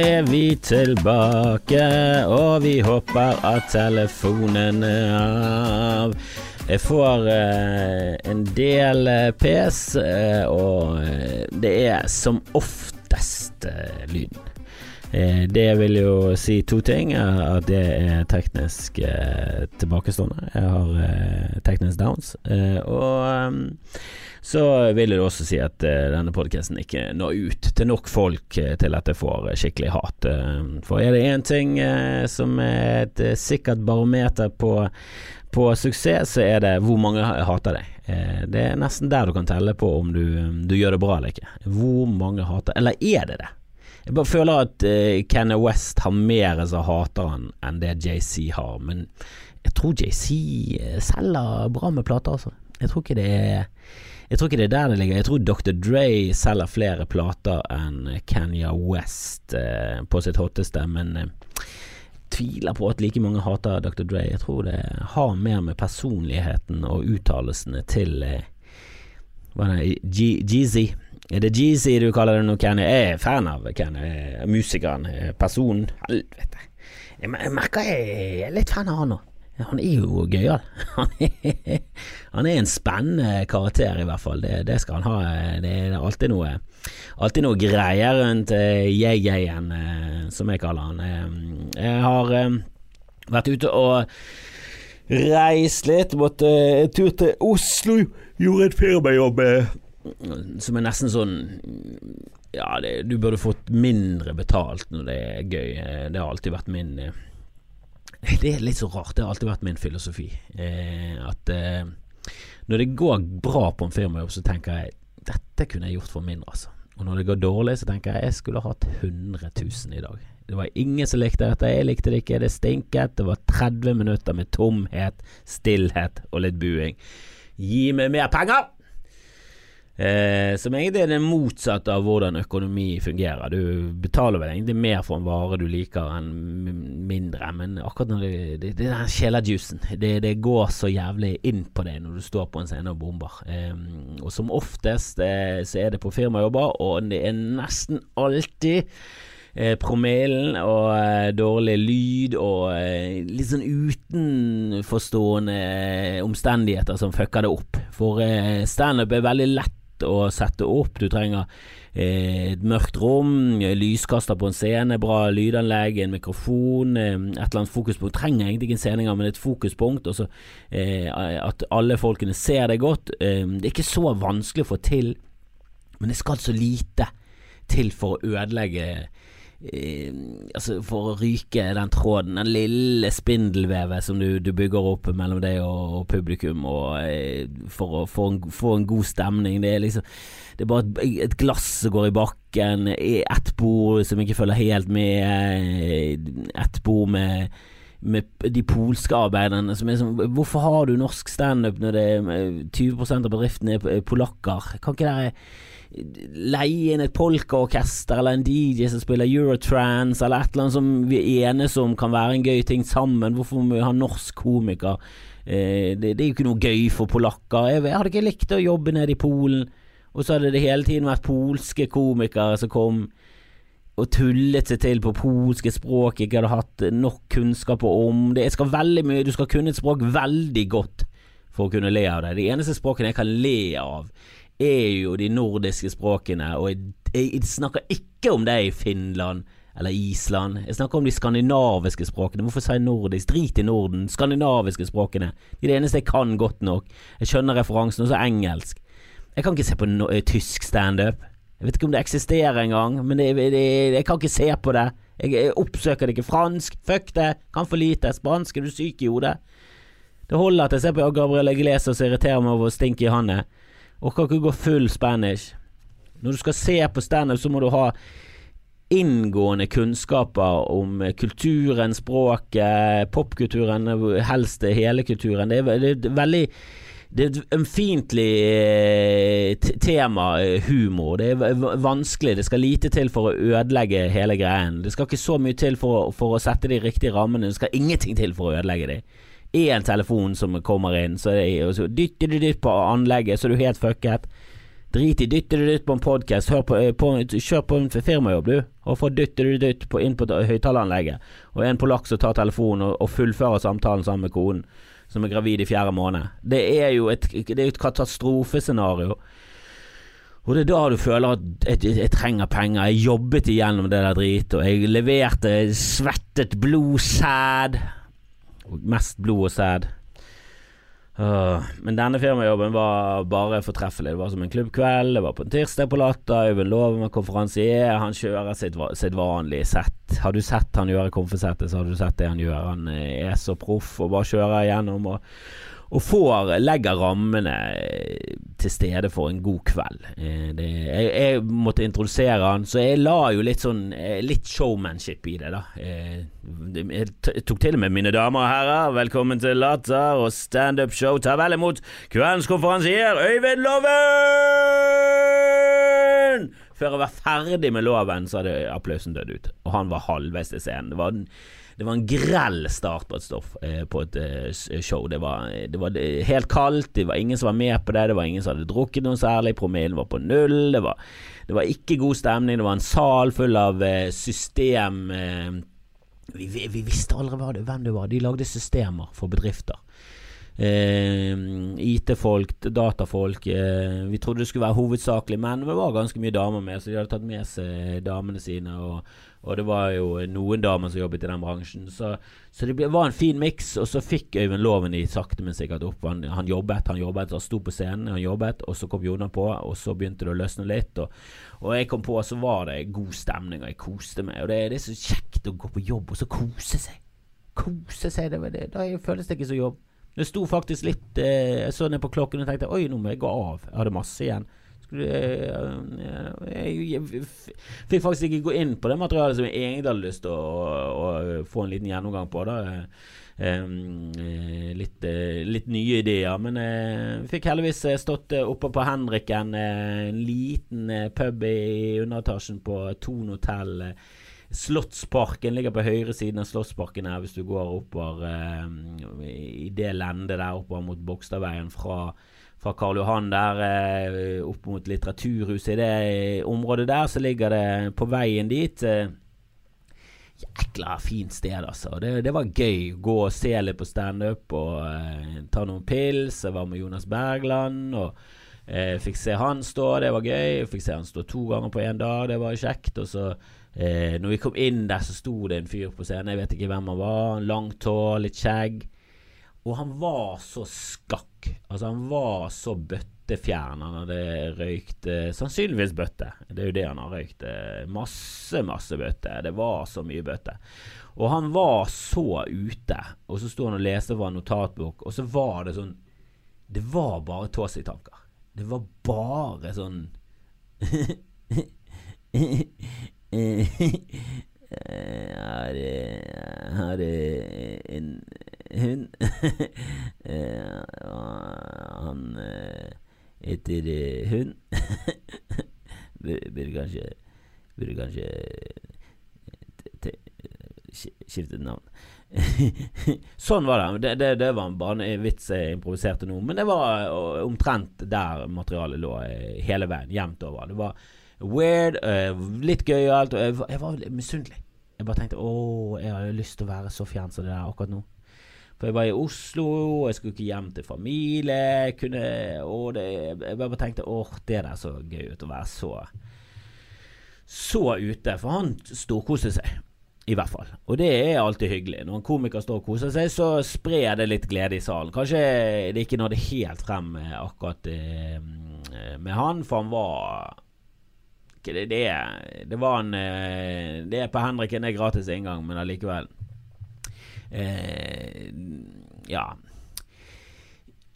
er vi tilbake, og vi håper at telefonen er av. Jeg får eh, en del eh, pes, eh, og eh, det er som oftest eh, lyden. Eh, det vil jo si to ting. At det er teknisk eh, tilbakestående. Jeg har eh, teknisk downs. Og eh, så vil det også si at denne podkasten ikke når ut til nok folk til at jeg får skikkelig hat. Eh, for er det én ting som er et sikkert barometer på, på suksess, så er det hvor mange hater deg. Det er nesten der du kan telle på om du, du gjør det bra eller ikke. Hvor mange hater Eller er det det? Jeg bare føler at uh, Kanye West har mer som hater han enn det JC har, men jeg tror JC eh, selger bra med plater, altså. Jeg tror ikke det er jeg tror ikke det er der det ligger. Jeg tror Dr. Dre selger flere plater enn Kanye West eh, på sitt hotteste, men eh, tviler på at like mange hater Dr. Dre. Jeg tror det har mer med personligheten og uttalelsene til eh, hva er det, G- Jeezy. Er det Jeezy du kaller det nå, Kenny? Jeg er fan av Kenny. Musikeren, eh, personen. Helvete. Jeg, merker jeg er litt fan av han nå. Han er jo gøyal. Han, er- en spennende karakter, i hvert fall. Det, det skal han ha. Det er alltid noe Alltid noe greier rundt uh, jeg-jeg-en, eh, som jeg kaller han. Eh, jeg har eh, vært ute og reist litt. Måtte en tur til Oslo. Gjorde et firmajobb eh, som er nesten sånn Ja, det, du burde fått mindre betalt når det er gøy. Det har alltid vært min eh, Det er litt så rart. Det har alltid vært min filosofi. Eh, at eh, når det går bra på en firmajobb, så tenker jeg dette kunne jeg gjort for mindre, altså. Og når det går dårlig, så tenker jeg jeg skulle hatt 100 000 i dag. Det var ingen som likte dette. Jeg likte det ikke. Det stinket. Det var 30 minutter med tomhet, stillhet og litt buing. Gi meg mer penger! Eh, som egentlig er det motsatte av hvordan økonomi fungerer. Du betaler vel egentlig mer for en vare du liker enn mindre, men akkurat når det, det, det er den kjelerjuicen. Det, det går så jævlig inn på deg når du står på en scene og bomber. Eh, og som oftest eh, så er det på firmajobber, og det er nesten alltid eh, promillen og eh, dårlig lyd og eh, litt sånn utenforstående eh, omstendigheter som fucker det opp. For eh, standup er veldig lett å sette opp. Du trenger eh, et mørkt rom, lyskaster på en scene, bra lydanlegg, en mikrofon, eh, et eller annet fokuspunkt. Du trenger egentlig ikke en scene men et fokuspunkt. Også, eh, at alle folkene ser deg godt. Det er ikke så vanskelig å få til, men det skal så lite til for å ødelegge Altså for å ryke den tråden, den lille spindelvevet som du, du bygger opp mellom deg og, og publikum, og eh, for å få en, en god stemning. Det er liksom Det er bare et, et glass som går i bakken, ett bord som ikke følger helt med, eh, ett bord med med de polske arbeiderne som er sånn Hvorfor har du norsk standup når det er eh, 20% av bedriftene er polakker? Kan ikke dere leie inn et polkaorkester eller en DJ som spiller Eurotrans, eller et eller annet som vi enes om kan være en gøy ting sammen? Hvorfor må vi ha norsk komiker? Eh, det, det er jo ikke noe gøy for polakker. Jeg, jeg hadde ikke likt å jobbe nede i Polen, og så hadde det hele tiden vært polske komikere som kom og tullet seg til på polske språk ikke hadde hatt nok kunnskaper om. Det jeg skal veldig mye Du skal kunne et språk veldig godt for å kunne le av det. De eneste språkene jeg kan le av, er jo de nordiske språkene, og jeg, jeg snakker ikke om det i Finland eller Island. Jeg snakker om de skandinaviske språkene. Hvorfor si nordisk? Drit i Norden. Skandinaviske språkene. De er det eneste jeg kan godt nok. Jeg skjønner referansen, og så engelsk. Jeg kan ikke se på no eh, tysk standup. Jeg vet ikke om det eksisterer engang, men det, det, jeg kan ikke se på det. Jeg, jeg oppsøker det ikke. Fransk, fuck det. Kan for lite. Spansk, er du syk i hodet? Det holder at jeg ser på Gabriel Iglesias og irriterer meg over hvor stinky han er. Orker ikke gå full Spanish. Når du skal se på standup, så må du ha inngående kunnskaper om kulturen, språket, popkulturen, helst hele kulturen. Det er, det er veldig det er et ømfintlig eh, tema, eh, humor. Det er vanskelig. Det skal lite til for å ødelegge hele greien. Det skal ikke så mye til for, for å sette de riktige rammene. Det skal ingenting til for å ødelegge de. Én telefon som kommer inn, så det og så dytt, du dytt på anlegget, så er du helt fucket. Drit i dytter du dytt på en podkast, kjør på en firmajobb, du, og få du dytt inn på høyttaleranlegget. Og en polakk som tar telefonen og, og fullfører samtalen sammen med konen, som er gravid i fjerde måned. Det er jo et, er et katastrofescenario. Og det er da du føler at jeg, jeg, trenger penger. Jeg jobbet igjennom det der dritet, og jeg leverte svettet blod, sæd. Mest blod og sæd. Uh, men denne firmajobben var bare fortreffelig. Det var som en klubbkveld. Det var på en tirsdag på Latter. Øyvind Loven var konferansier. Han kjører sitt, sitt vanlige sett. Har du sett han gjøre konfesettet, så har du sett det han gjør. Han er så proff og bare kjører gjennom Og, og får, legger rammene eh, til stede for en god kveld. Eh, det, jeg, jeg, måtte introdusere han, så jeg la jo litt sånn eh, Litt showmanship i det, da. Jeg tok til og med mine damer og herrer, velkommen til Latter og standup-show. Ta vel imot kveldens konferansier, Øyvind Loven! Før jeg var ferdig med loven, så hadde applausen dødd ut, og han var halvveis til scenen. Det var den det var en grell start på et stoff eh, på et eh, show. Det var, det var, helt kaldt, det var ingen som var med på det, det var ingen som hadde drukket noe særlig, promillen var på null. Det var, det var, ikke god stemning, det var en sal full av eh, system eh, vi, vi, vi, visste aldri hvem det var. De lagde systemer for bedrifter. Eh, IT-folk, datafolk. Eh, vi trodde det skulle være hovedsakelig menn, men det var ganske mye damer med, så de hadde tatt med seg damene sine. og og det var jo noen damer som jobbet i den bransjen. Så, så det ble, var en fin miks, og så fikk Øyvind Loven i sakte, men sikkert opp. Han, han, jobbet, han jobbet, han sto på scenen, han jobbet, og så kom Jonan på, og så begynte det å løsne litt. Og, og jeg kom på, og så var det god stemning, og jeg koste meg. Og det, det er så kjekt å gå på jobb og så kose seg. Kose seg, det, det, da føles det ikke som jobb. Det sto faktisk litt eh, Jeg så ned på klokken og tenkte oi, nå må jeg gå av. Jeg hadde masse igjen. Jeg fikk faktisk ikke gå inn på det materialet som jeg egentlig hadde lyst til å, å, få en liten gjennomgang på. da litt, litt, nye ideer. Men jeg fikk heldigvis stått oppe på Henriken, en liten pub i underetasjen på Thon hotell. Slottsparken ligger på høyre siden av Slottsparken her hvis du går oppover i det lendet der oppover mot Bogstadveien fra fra Karl Johan der eh, opp mot Litteraturhuset. I det området der så ligger det på veien dit eh, Jækla fint sted, altså. Det, det, var gøy. Gå og se litt på standup og eh, ta noen pils. Jeg var med Jonas Bergland og eh, fikk se han stå, det var gøy. Fikk se han stå to ganger på én dag, det var kjekt. Og så, eh, når vi kom inn der, så sto det en fyr på scenen. Jeg vet ikke hvem han var. Langt hår, litt skjegg. Og han var så skakk. Altså, han var så bøttefjern. Han hadde røykt eh, sannsynligvis bøtte. Det er jo det han har røykt. Eh, masse, masse bøtte. Det var så mye bøtte. Og han var så ute. Og så sto han og leste fra en notatbok, og så var det sånn Det var bare Tåsi-tanker. Det var bare sånn Har Har en hun Han eh, heter eh, hun. burde kanskje Burde kanskje skifte navn. sånn var det. Det, det, det var en vits jeg improviserte nå. Men det var omtrent der materialet lå hele veien. Jevnt over. Det var weird, litt gøyalt. Jeg, jeg var misunnelig. Jeg bare tenkte å, jeg hadde lyst til å være så fjern som det der akkurat nå. For jeg var i Oslo, og jeg skulle ikke hjem til familie. Kunne, og det, jeg bare tenkte åh, det der så gøy ut å være så så ute. For han storkoser seg, i hvert fall. Og det er alltid hyggelig. Når en komiker står og koser seg, så sprer det litt glede i salen. Kanskje det ikke nådde helt frem akkurat eh, med han, for han var det, det, det var en eh, Det er på Henriken, det er gratis inngang, men allikevel eh, Ja.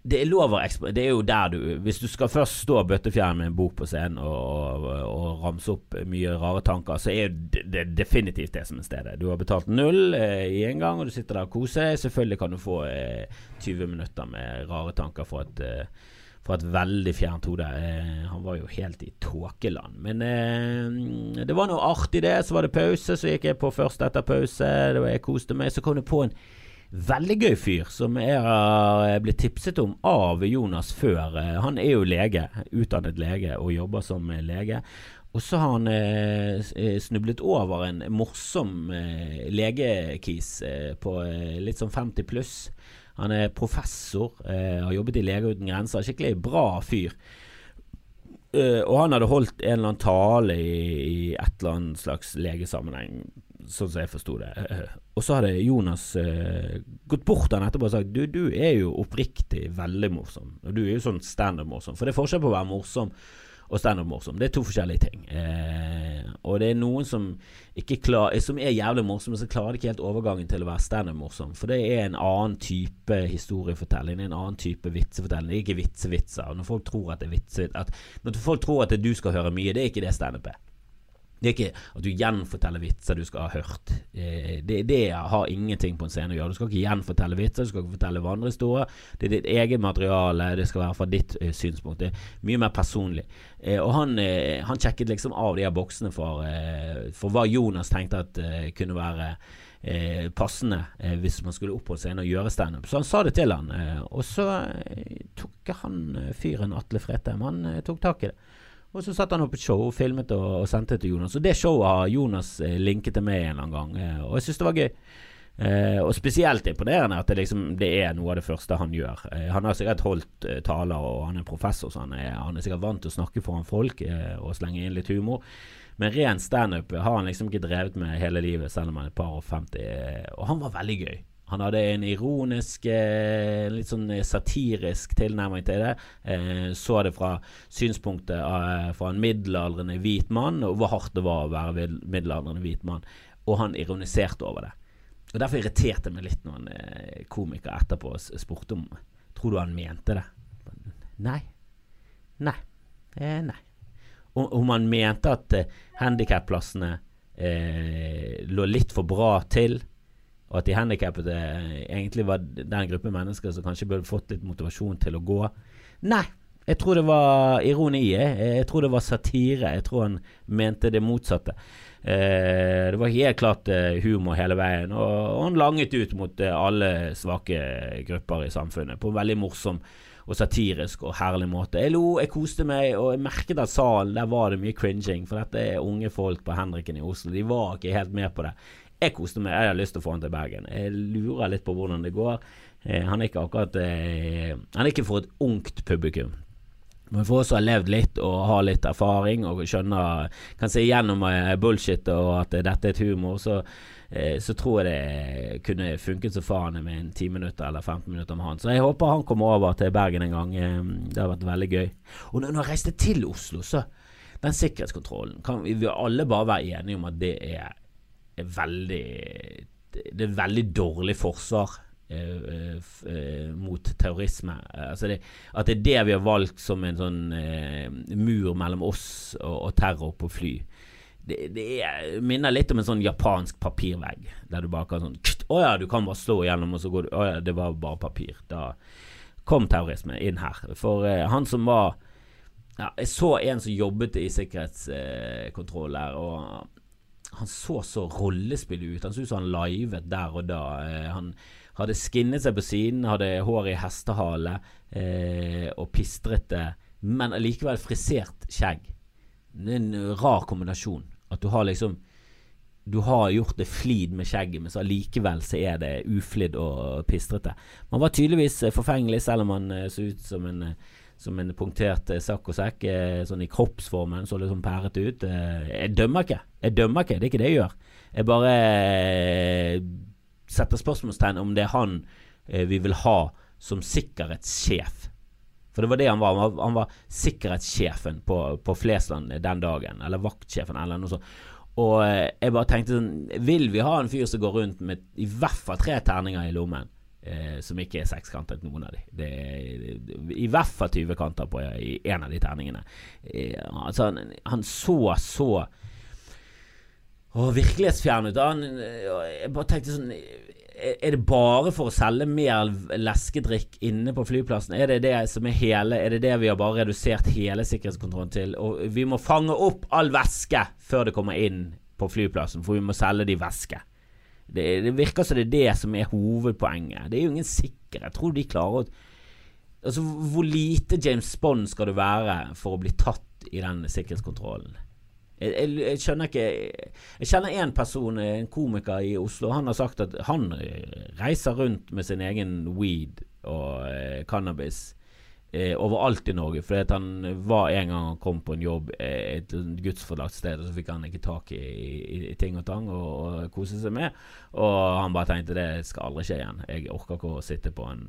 Det er lov å Det er jo der du Hvis du skal først stå bøttefjern med en bok på scenen og, og, og, ramse opp mye rare tanker, så er det, definitivt det som er stedet. Du har betalt null eh, i en gang, og du sitter der og koser. Selvfølgelig kan du få eh, 20 minutter med rare tanker for at eh, fra et veldig fjernt hode. Eh, han var jo helt i tåkeland. Men eh, det var noe artig, det. Så var det pause, så gikk jeg på først etter pause. Det var, jeg koste meg. Så kom det på en Veldig gøy fyr, som jeg har blitt tipset om av Jonas før. Han er jo lege, utdannet lege, og jobber som lege. Og så har han eh, snublet over en morsom eh, legekis eh, på eh, litt sånn 50 pluss. Han er professor, eh, har jobbet i Leger uten grenser. Skikkelig bra fyr. Uh, og han hadde holdt en eller annen tale i, i et eller annet slags legesammenheng, sånn som jeg forsto det. Uh, og så hadde Jonas uh, gått bort til han etterpå og sagt du, du er jo oppriktig veldig morsom. Og du er jo sånn standup-morsom. For det er forskjell på å være morsom og standup-morsom. Det er to forskjellige ting. Eh, og det er noen som klar, som er jævlig morsomme, så klarer ikke helt overgangen til å være standup-morsom. For det er en annen type historiefortelling. En annen type vitsefortelling. Det er ikke vitsevitser. Når folk tror at det er vitser Når folk tror at du skal høre mye, det er ikke det standup er. Det er ikke at du gjenforteller vitser du skal ha hørt. Eh, det, det har ingenting på en scene å gjøre. Du skal ikke gjenfortelle vitser, du skal ikke fortelle vandrehistorier. Det er ditt eget materiale, det skal være fra ditt uh, synspunkt. Det er mye mer personlig. Uh, og han, han, sjekket liksom av de her boksene for, for hva Jonas tenkte at kunne være passende hvis man skulle opp på scenen og gjøre standup. Så han sa det til han, og så tok han fyren Atle Fretheim, han tok tak i det. Og så satte han opp et show, filmet og, og sendte til Jonas. Og det showet har Jonas eh, linket til meg en eller annen gang, eh, og jeg syns det var gøy. Eh, og spesielt imponerende at det, liksom, det, er noe av det første han gjør. Eh, han har sikkert holdt taler, og han er professor, så han er, han er sikkert vant til å snakke foran folk og slenge inn litt humor. Men ren standup har han liksom ikke drevet med hele livet, selv om han er et par og 50. og han var veldig gøy. Han hadde en ironisk, eh, litt sånn satirisk tilnærming til det. Eh, så det fra synspunktet av, fra en middelaldrende hvit mann, og hvor hardt det var å være middelaldrende hvit mann. Og han ironiserte over det. Og Derfor irriterte det meg litt når en eh, komiker etterpå spurte om Tror du han mente det? Nei. Nei. Eh, nei. Om han mente at eh, handikapplassene eh, lå litt for bra til og at de handikappede egentlig var den gruppe mennesker som kanskje burde fått litt motivasjon til å gå. Nei, jeg tror det var ironi. Jeg tror det var satire. Jeg tror han mente det motsatte. Eh, det var helt klart eh, humor hele veien, og, og han langet ut mot eh, alle svake grupper i samfunnet på en veldig morsom og satirisk og herlig måte. Jeg lo, jeg koste meg, og jeg merket at salen der var det mye cringing, for dette er unge folk på Henriken i Oslo. De var ikke helt med på det. Jeg koste meg. Jeg har lyst til å få han til Bergen. Jeg lurer litt på hvordan det går. Eh, han er ikke akkurat eh, Han er ikke for et ungt publikum. Men for oss som har levd litt og har litt erfaring og skjønner kan se igjennom eh, bullshit og at dette er et humor, så, så tror jeg det kunne funket så faen med en 10 minutter eller 15 minutter med han. Så jeg håper han kommer over til Bergen en gang. Det har vært veldig gøy. Og når han reiste til Oslo, så Den sikkerhetskontrollen kan vi alle bare være enige om at det er er veldig Det er veldig dårlig forsvar eh, eh, mot terrorisme. Altså det, at det er det vi har valgt som en sånn eh, mur mellom oss og, og terror på fly. Det, det er, minner litt om en sånn japansk papirvegg, der du bare kan sånn Å ja, du kan bare slå igjennom, og så går du Å ja, det var bare papir. Da kom terrorisme inn her. For eh, han som var ja, Jeg så en som jobbet i sikkerhetskontroll her og han så så rollespillet ut. Han så ut som han livet der og da. Eh, han hadde skinnet seg på siden, hadde hår i hestehale eh, og pistrete, men allikevel frisert skjegg. Det er en rar kombinasjon. At du har liksom Du har gjort det flid med skjegget, men så allikevel så er det uflidd og pistrete. Man var tydeligvis forfengelig, selv om han eh, så ut som en eh, som en punktert eh, sakk og sekk, eh, sånn i kroppsformen, så liksom pærete ut. Eh, jeg dømmer ikke. Jeg dømmer ikke, det er ikke det jeg gjør. Jeg bare setter spørsmålstegn om det er han vi vil ha som sikkerhetssjef. For det var det han var. Han var, han var sikkerhetssjefen på, på, Flesland den dagen. Eller vaktsjefen, eller noe sånt. Og jeg bare tenkte sånn Vil vi ha en fyr som går rundt med i hvert fall tre terninger i lommen? Eh, som ikke er sekskantet, noen av de. Det er i hvert fall 20 kanter på i en av de terningene. Eh, altså, han, han, så så å, virkelighetsfjern ut. Han, jeg bare tenkte sånn er det bare for å selge mer leskedrikk inne på flyplassen? Er det det som er hele Er det det vi har bare redusert hele sikkerhetskontrollen til? Og vi må fange opp all væske før det kommer inn på flyplassen, for vi må selge de væske. Det, det, virker som det er det som er hovedpoenget. Det er jo ingen sikkerhet. Jeg tror de klarer å Altså, hvor lite James Bond skal du være for å bli tatt i den sikkerhetskontrollen? Jeg, jeg, jeg skjønner ikke Jeg kjenner én person, en komiker i Oslo. Han har sagt at han reiser rundt med sin egen weed og eh, cannabis eh, overalt i Norge. Fordi at han var en gang han kom på en jobb eh, et gudsforlagt sted, og så fikk han ikke tak i, i, i ting og tang og, og kose seg med. Og han bare tenkte det skal aldri skje igjen. Jeg orker ikke å sitte på en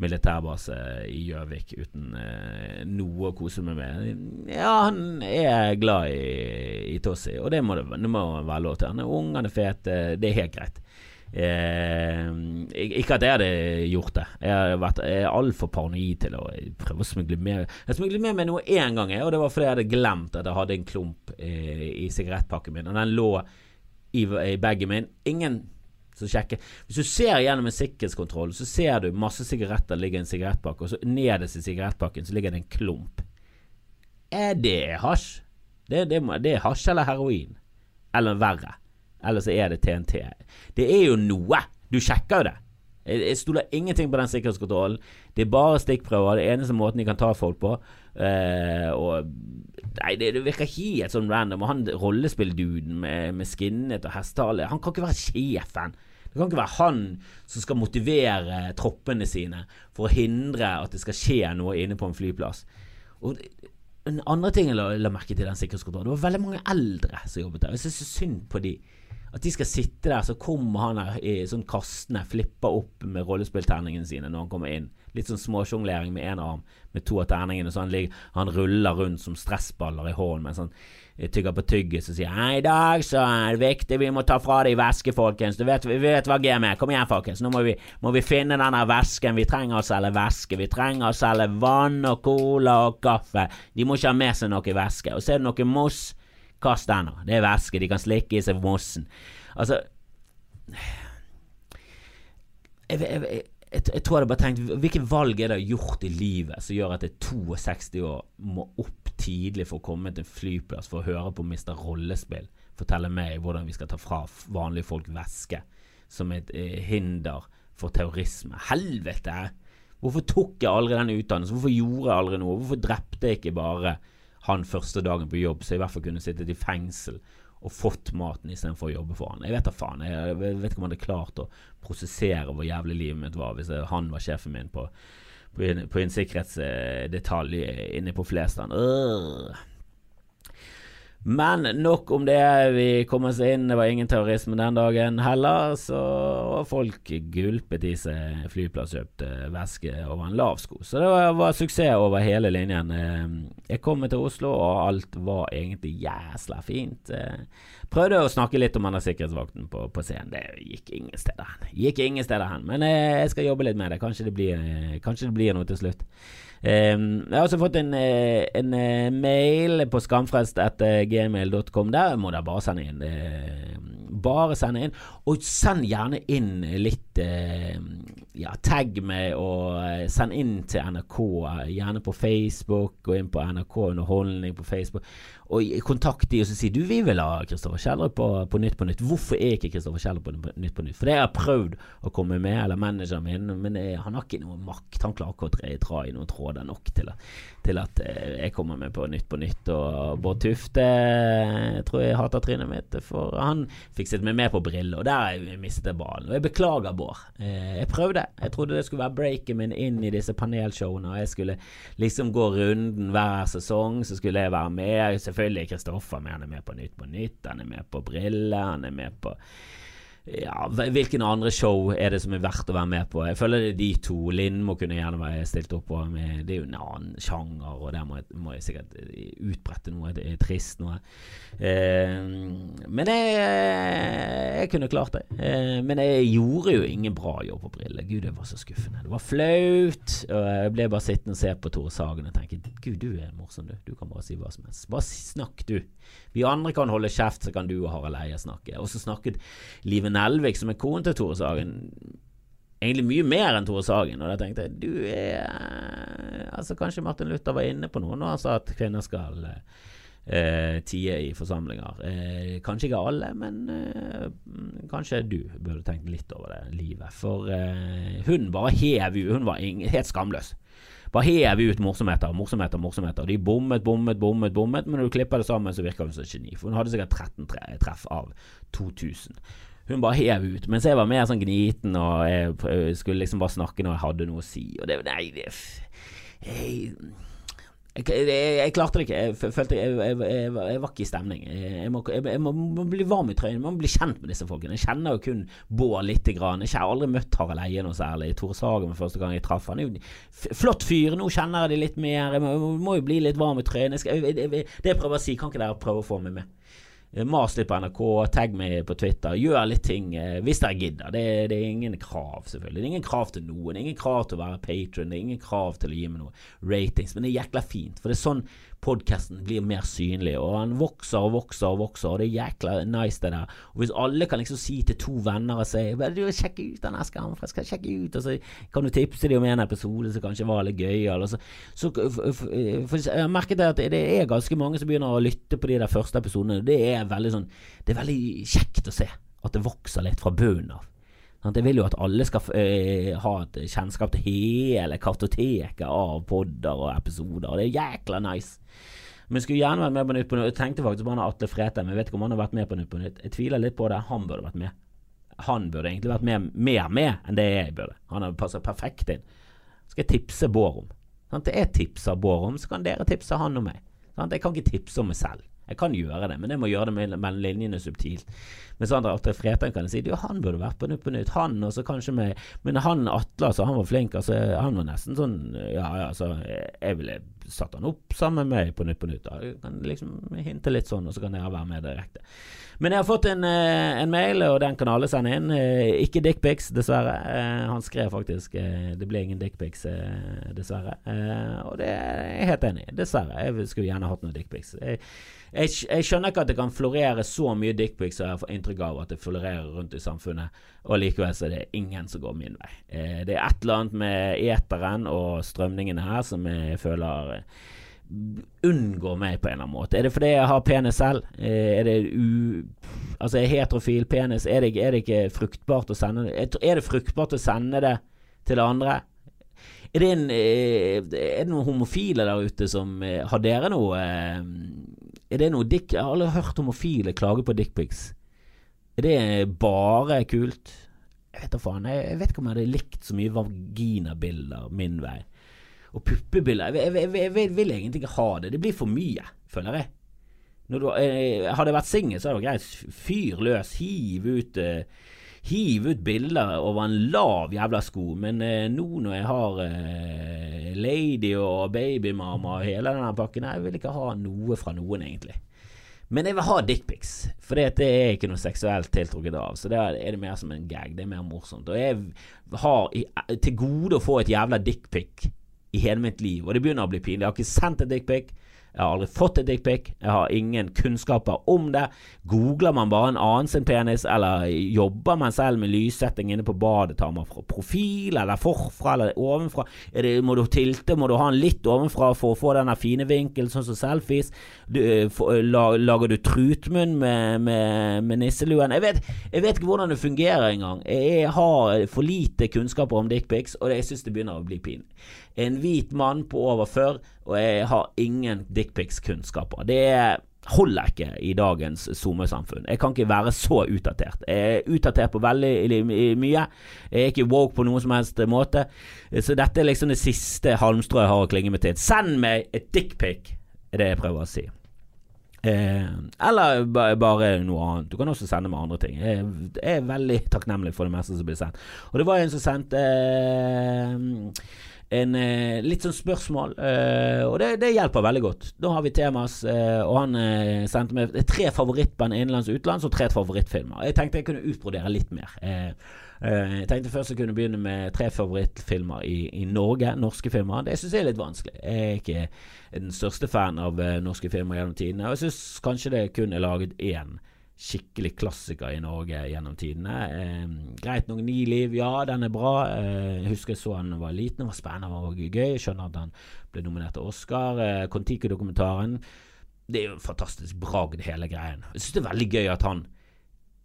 militærbase i Gjøvik uten eh, noe å kose meg med. Ja, han er glad i, i Tossi, og det må det, det må være lov til. Han er ung, han er fet, det er helt greit. Eh, ikke at jeg hadde gjort det. Jeg har vært altfor paranoid til å prøve å smugle med. Jeg smuglet med meg noe én gang, og det var fordi jeg hadde glemt at jeg hadde en klump eh, i sigarettpakken min. Og den lå i, i bagen min. Ingen som sjekker. Hvis du ser gjennom en sikkerhetskontroll, så ser du masse sigaretter ligger i en sigarettpakke, og så nederst i sigarettpakken så ligger det en klump. Er det hasj? Det, det, det er hasj eller heroin. Eller verre eller så er det TNT. Det er jo noe! Du sjekker jo det. Jeg, stoler ingenting på den sikkerhetskontrollen. Det er bare stikkprøver. Det eneste måten de kan ta folk på. Uh, og Nei, det, det, virker helt sånn random. Og han rollespillduden med, med skinnet og hestehale Han kan ikke være sjefen. Det kan ikke være han som skal motivere troppene sine for å hindre at det skal skje noe inne på en flyplass. Og en andre ting jeg la, la merke til den sikkerhetskontrollen, det var veldig mange eldre som jobbet der. Jeg synes så synd på de. At de skal sitte der, så kommer han her i sånn kastende, flipper opp med rollespillterningene sine når han kommer inn. Litt sånn småsjonglering med én arm, med to av terningene. Så han, ligger, han ruller rundt som stressballer i hånden mens han eh, tygger på tygget og sier Hei, i dag så er det viktig, vi må ta fra deg væske, folkens. Du vet, vi vet hva game er. Kom igjen, folkens. Nå må vi, må vi finne denne væsken. Vi trenger å selge væske. Vi trenger å selge vann og cola og kaffe. De må ikke ha med seg noe væske. Og så er det noe moss Kast den, da. Det er væske. De kan slikke i seg mossen. Altså jeg, jeg, jeg, jeg, tror jeg bare tenkt Hvilke valg er det gjort i livet som gjør at jeg 62 år må opp tidlig for å komme til en flyplass for å høre på Mr. Rollespill fortelle meg hvordan vi skal ta fra vanlige folk væske som et eh, hinder for terrorisme? Helvete! Hvorfor tok jeg aldri den utdannelsen? Hvorfor gjorde jeg aldri noe? Hvorfor drepte jeg ikke bare han første dagen på jobb, så jeg i hvert fall kunne sittet i fengsel og fått maten istedenfor å jobbe for han. Jeg vet da faen. Jeg vet ikke om han hadde klart å prosessere hvor jævlig livet mitt var hvis han var sjefen min på, på, en, på en sikkerhetsdetalj inne på Flesland. Øh. Men nok om det. Vi kom oss inn. Det var ingen terrorisme den dagen heller. Så folk gulpet i seg flyplasskjøpt væske over en lav sko. Så det var, var, suksess over hele linjen. Eh, jeg kom til Oslo, og alt var egentlig jæsla fint. Eh, prøvde å snakke litt om denne sikkerhetsvakten på, på, scenen. Det gikk ingen steder hen. Gikk ingen steder hen. Men eh, jeg skal jobbe litt med det. Kanskje det blir, kanskje det blir noe til slutt. Um, jeg har også fått en, eh, en, eh, mail på skamfrelst.gmail.com. Der må dere bare sende inn. Bare sende inn. Og send gjerne inn litt ja, tagg meg og send inn til NRK. Gjerne på Facebook. Gå inn på NRK Underholdning på Facebook og kontakt de og si du, vi vil ha Kristoffer Kjellrup på, på, Nytt på Nytt. Hvorfor er ikke Kristoffer Kjellrup på Nytt på Nytt? For det har jeg prøvd å komme med, eller manageren min, men jeg, han har ikke noe makt. Han klarer ikke å dra, i noen tråder nok til, til, at eh, jeg kommer med på Nytt på Nytt. Og Bård Tufte jeg tror jeg hater trynet mitt, for han fikk sitte meg med på briller, og der mistet jeg ballen. Og jeg beklager, Bård. Eh, jeg prøvde. Jeg trodde det skulle være breaken min inn i disse panelshowene, og jeg skulle liksom gå runden hver sesong, så skulle jeg være med. Selvfølgelig er Kristoffer med. Han er med på Nytt på Nytt, han er med på briller, han er med på ja, Hvilken andre show er det som er verdt å være med på? Jeg føler det er de to. Lindmo kunne gjerne være stilt opp på. Med, det er jo en annen sjanger, og der må jeg, må jeg sikkert utbrette noe det er trist noe. Eh, men jeg, jeg, kunne klart det. Eh, men jeg gjorde jo ingen bra jobb på Brille. Gud, det var så skuffende. Det var flaut. Og jeg ble bare sittende og se på Tore Sagen og tenke Gud, du er morsom, du. Du kan bare si hva som helst. Bare snakk, du. Vi andre kan holde kjeft, så kan du og Harald Eia snakke. Og så snakket Nelvik, som er konen til Tore Sagen, egentlig mye mer enn Tore Sagen. Og da tenkte jeg du er Altså Kanskje Martin Luther var inne på noe når han sa at kvinner skal eh, tie i forsamlinger. Eh, kanskje ikke alle, men eh, kanskje du burde tenkt litt over det livet. For eh, hun bare hev ut, hun var helt skamløs. Bare hev ut morsomheter, morsomheter, morsomheter. De bommet, bommet, bommet, bommet, men når du klipper det sammen, så virker hun som et geni. For hun hadde sikkert 13 treff av 2000. Hun bare hev ut. Mens jeg var mer sånn gniten, og jeg skulle liksom bare snakke når jeg hadde noe å si. Og det Nei, det jeg, jeg, jeg, jeg, klarte det ikke. Jeg følte jeg, jeg, var ikke i stemning. Jeg, må, må, må, bli varm i trøyen. Jeg må bli kjent med disse folkene. Jeg kjenner jo kun Bård lite grann. Jeg har aldri møtt Harald Eie noe særlig. Tore Sagen første gang jeg traff han. Flott fyr. Nå kjenner jeg de litt mer. Jeg må, må jo bli litt varm i trøyen. det jeg prøver å si, kan ikke dere prøve å få meg med? Eh, mas litt på NRK, tagg meg på Twitter. Gjør litt ting eh, hvis dere gidder. Det, det, er ingen krav, selvfølgelig. Det er ingen krav til noen. Det er ingen krav til å være patron. Det er ingen krav til å gi meg noe ratings. Men det er jækla fint. For det er sånn podkasten blir mer synlig, og han vokser og vokser og vokser, og det er jækla nice, det der. Og hvis alle kan liksom si til to venner og si du 'Sjekk ut den Eskan, jeg skal sjekke ut, og så kan du tipse dem om en episode som kanskje var litt gøyal, så, så for, Jeg merket at det er ganske mange som begynner å lytte på de der første episodene. Det er veldig sånn Det er veldig kjekt å se at det vokser litt fra bunnen av. Jeg vil jo at alle skal uh, ha et kjennskap til hele kartoteket av podder og episoder. Og det er jækla nice. Men skulle gjerne vært med på Nytt på Nytt. Jeg tenkte faktisk på han Atle Fretheim. Jeg vet ikke om han har vært med på Nytt på Nytt. Jeg tviler litt på det. Han burde vært med. Han burde egentlig vært med, mer med enn det jeg burde. Han har passet perfekt inn. Skal jeg tipse Bård om. Sånn, jeg tipser Bård om, så kan dere tipse han og meg. Sånn, jeg kan ikke tipse om meg selv. Jeg kan gjøre det, men jeg må gjøre det mellom linjene subtilt. Men andre Atle Fretein kan si jo, han burde vært på Nytt på Nytt, han og så kanskje med Men han Atle, altså, han var flink. Altså, han var nesten sånn Ja, ja, altså, jeg ville satt han opp sammen med meg på Nytt på Nytt. Da. Jeg kan liksom hinte litt sånn, og så kan jeg være med direkte. Men jeg har fått en, eh, en, mail, og den kan alle sende inn. Eh, ikke dickpics, dessverre. Eh, han skrev faktisk Det ble ingen dickpics, dessverre. Og det er jeg helt enig i. Dessverre. Jeg skulle gjerne hatt noen dickpics. Jeg, jeg, skjønner ikke at det kan florere så mye dickpics som jeg får inntrykk av at det florerer rundt i samfunnet, og likevel så er det ingen som går min vei. det er et eller annet med eteren og strømningene her som jeg føler unngår meg på en eller annen måte? Er det fordi jeg har penis selv? Eh, er det u... Altså, er heterofil penis Er det, er det ikke fruktbart å sende det? Er det fruktbart å sende det til andre? Er det, en, eh, er det noen homofile der ute som eh, Har dere noe Er det noe dick... Jeg har aldri hørt homofile klage på dickpics. Er det bare kult? Jeg vet da faen. Jeg vet ikke om jeg hadde likt så mye vaginabilder min vei. Og puppebilder jeg, jeg, jeg, vil egentlig ikke ha det. Det blir for mye, føler jeg. Du, eh, hadde jeg vært singel, så hadde det vært greit. Fyr løs, hiv ut eh, Hiv ut bilder over en lav jævla sko, men eh, nå når jeg har eh, lady og babymama og hele denne pakken, jeg vil ikke ha noe fra noen, egentlig. Men jeg vil ha dickpics, for det er ikke noe seksuelt tiltrukket av. Så det er det mer som en gag. Det er mer morsomt. Og jeg har til gode å få et jævla dickpic i hele mitt liv, og det begynner å bli pinlig. Jeg har ikke sendt et dickpic. Jeg har aldri fått et dickpic. Jeg har ingen kunnskaper om det. Googler man bare en annen sin penis, eller jobber man selv med lyssetting inne på badet, tar man fra profil, eller forfra, eller ovenfra? Det, må du tilte, må du ha den litt ovenfra for å få denne fine vinkelen, sånn som selfies? Du, eh, for, eh, lager du trutmunn med, med, med nisseluen? Jeg vet, jeg vet, ikke hvordan det fungerer engang. Jeg har for lite kunnskaper om dickpics, og jeg syns det begynner å bli pinlig. En hvit mann på over 40, og jeg har ingen dickpics-kunnskaper. Det holder ikke i dagens SoMe-samfunn. Jeg kan ikke være så utdatert. Jeg er utdatert på veldig mye. Jeg er ikke woke på noen som helst måte. Så dette er liksom det siste halmstrået jeg har å klinge meg til. Send meg et dickpic, er det jeg prøver å si. Eh, eller bare noe annet. Du kan også sende meg andre ting. Jeg, er veldig takknemlig for det meste som blir sendt. Og det var en som sendte eh, en eh, litt sånn spørsmål, eh, og det, det, hjelper veldig godt. Da har vi temas, eh, og han eh, sendte meg tre favorittband innenlands og utenlands og tre favorittfilmer. Jeg tenkte jeg kunne utbrodere litt mer. Eh, eh, jeg tenkte først jeg kunne begynne med tre favorittfilmer i, i Norge, norske filmer. Det syns jeg er litt vanskelig. Jeg er ikke den største fan av norske filmer gjennom tidene, og jeg syns kanskje det kun er laget én skikkelig klassiker i Norge gjennom tidene. Eh, greit nok, Ni liv, ja, den er bra. Eh, jeg husker jeg så han var liten, det var spennende og gøy. Jeg skjønner at han ble nominert til Oscar. Eh, Kon-Tiki-dokumentaren det er jo fantastisk bragd, hele greien. Jeg syns det er veldig gøy at han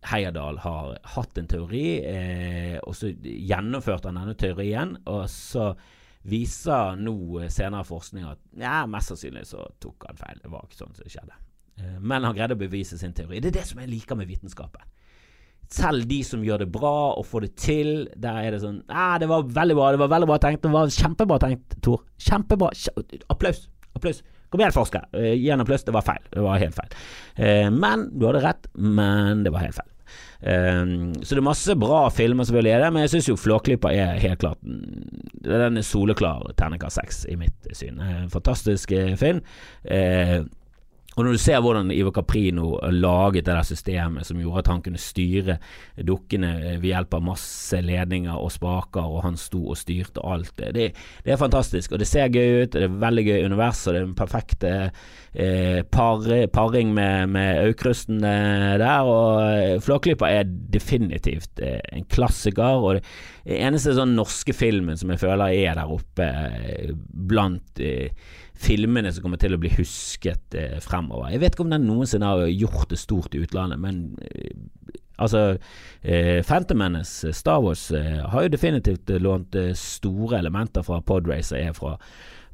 Heierdal har hatt en teori, eh, og så gjennomførte han denne teorien. Og så viser nå senere forskning at ja, mest sannsynlig så tok han feil. Det var ikke sånn som skjedde. Eh, men han greide å bevise sin teori. Det er det som jeg liker med vitenskapen. Selv de som gjør det bra og får det til, der er det sånn ah, 'Det var veldig bra, det var veldig bra tenkt. Det var kjempebra tenkt, Tor. Kjempebra. Applaus. Applaus. Kom igjen, forsker. Uh, gi en applaus. Det var feil. Det var helt feil. Uh, men Du hadde rett, men det var helt feil. Um, så det er masse bra filmer selvfølgelig er det, men jeg syns jo Flåklypa er helt klart Den er soleklar terningkast seks i mitt syn. Fantastisk film. Uh, og når du ser hvordan Ivo Caprino laget det der systemet som gjorde at han kunne styre dukkene ved hjelp av masse ledninger og spaker, og han sto og styrte alt det, det, det er fantastisk. Og det ser gøy ut, det er veldig gøy univers, og det er den perfekt eh, par, paring med, med Aukrusten der. Og eh, Flåklypa er definitivt eh, en klassiker, og det eneste sånn norske filmen som jeg føler er der oppe eh, blant filmene som kommer til å bli husket fremover. Jeg vet ikke om den noensinne har gjort det stort i utlandet, men altså eh, Phantom Menace, Star Wars, eh, har jo definitivt lånt store elementer fra Podracer, er fra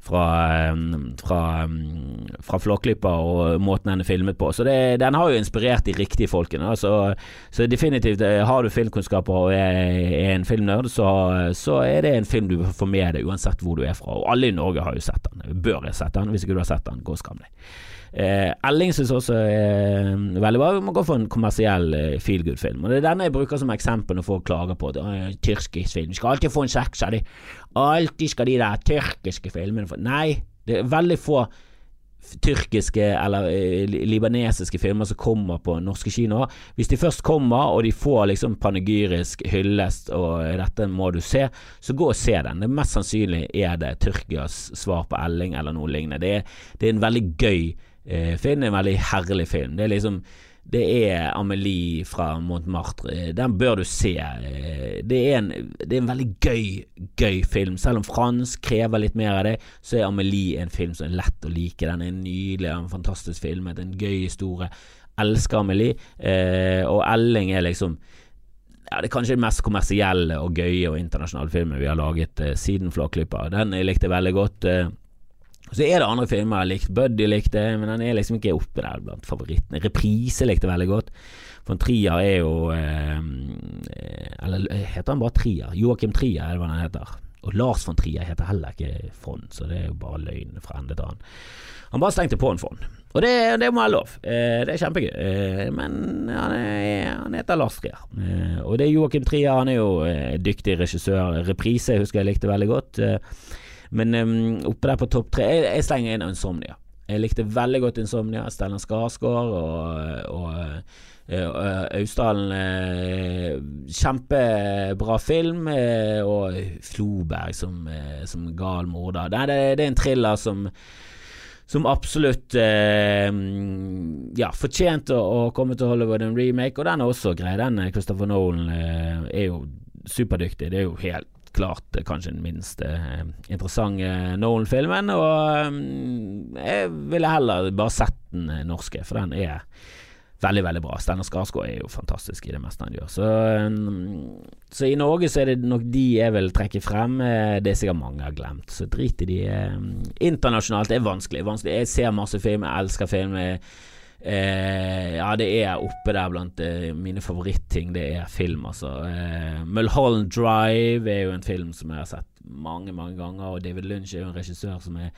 fra, fra, fra Flåklypa og måten den er filmet på. Så det, den har jo inspirert de riktige folkene. Så, så, definitivt, eh, har du filmkunnskaper og er, er en filmnerd, så, så, er det en film du får med deg uansett hvor du er fra. Og alle i Norge har jo sett den. Bør ha sett den. Hvis ikke du har sett den, gå og skam deg. Eh, Elling syns også er veldig bra. Vi må gå for en kommersiell eh, feel good-film. Og Det er denne jeg bruker som eksempel når folk klager på det. Tyrkisk film. Skal alltid få en sekser, de. Alltid skal de der tyrkiske filmene få Nei, det er veldig få tyrkiske eller eh, libanesiske filmer som kommer på norske kinoer. Hvis de først kommer, og de får liksom panegyrisk hyllest og 'dette må du se', så gå og se den. Det Mest sannsynlig er det Tyrkias svar på Elling eller noe lignende. Det er, det er en veldig gøy eh, film. En veldig herlig film. Det er liksom det er Amelie fra Montmartre. Den bør du se. Eh, det er, en, det er en veldig gøy, gøy film. Selv om fransk krever litt mer av det, så er Amelie en film som er lett å like. Den er nydelig, en fantastisk film, en gøy historie. Elsker Amelie. Eh, og Elling er liksom ja, det er kanskje den mest kommersielle og gøye og internasjonale filmen vi har laget eh, siden Flåklypa. Den jeg likte veldig godt. Eh, så er det andre filmer jeg har likt. Buddy likte men den er liksom ikke oppe der blant favorittene. Reprise likte veldig godt. For Trier er jo eh, Eller heter han bare Trier? Joakim Trier er det hva han heter. Og Lars von Trier heter heller ikke Fond, så det er jo bare løgn fra ende til annen. Han bare stengte på en Fond. Og det, det må være lov. Eh, det er kjempegøy. Eh, men han, er, han, heter Lars Trier. Eh, og det er Joakim Trier. Han er jo eh, dyktig regissør. Reprise husker jeg likte veldig godt. Eh, men um, oppe der på topp tre jeg, jeg, slenger inn Insomnia. Jeg likte veldig godt Insomnia. Stellan Skarsgård og, og uh, Austdalen uh, Kjempebra film. Og Floberg som, som gal morder. Det, det, det, er en thriller som som absolutt eh, ja, fortjente å, å, komme til Hollywood en remake, og den er også grei. Den Christopher Nolan eh, er jo superdyktig. Det er jo helt klart kanskje den minst eh, interessante Nolan-filmen. Og um, jeg ville heller bare sett den eh, norske, for den er veldig, veldig bra. Steinar Skarsgård er jo fantastisk i det meste han gjør. Så, så, i Norge så er det nok de jeg vil trekke frem. Det er sikkert mange har glemt, så drit i de. Internasjonalt er vanskelig, vanskelig. Jeg ser masse film, jeg elsker film. Jeg Eh, ja, det er oppe der blant eh, mine favoritting. Det er film, altså. Eh, Mulholland Drive er jo en film som jeg har sett mange, mange ganger. Og David Lynch er jo en regissør som jeg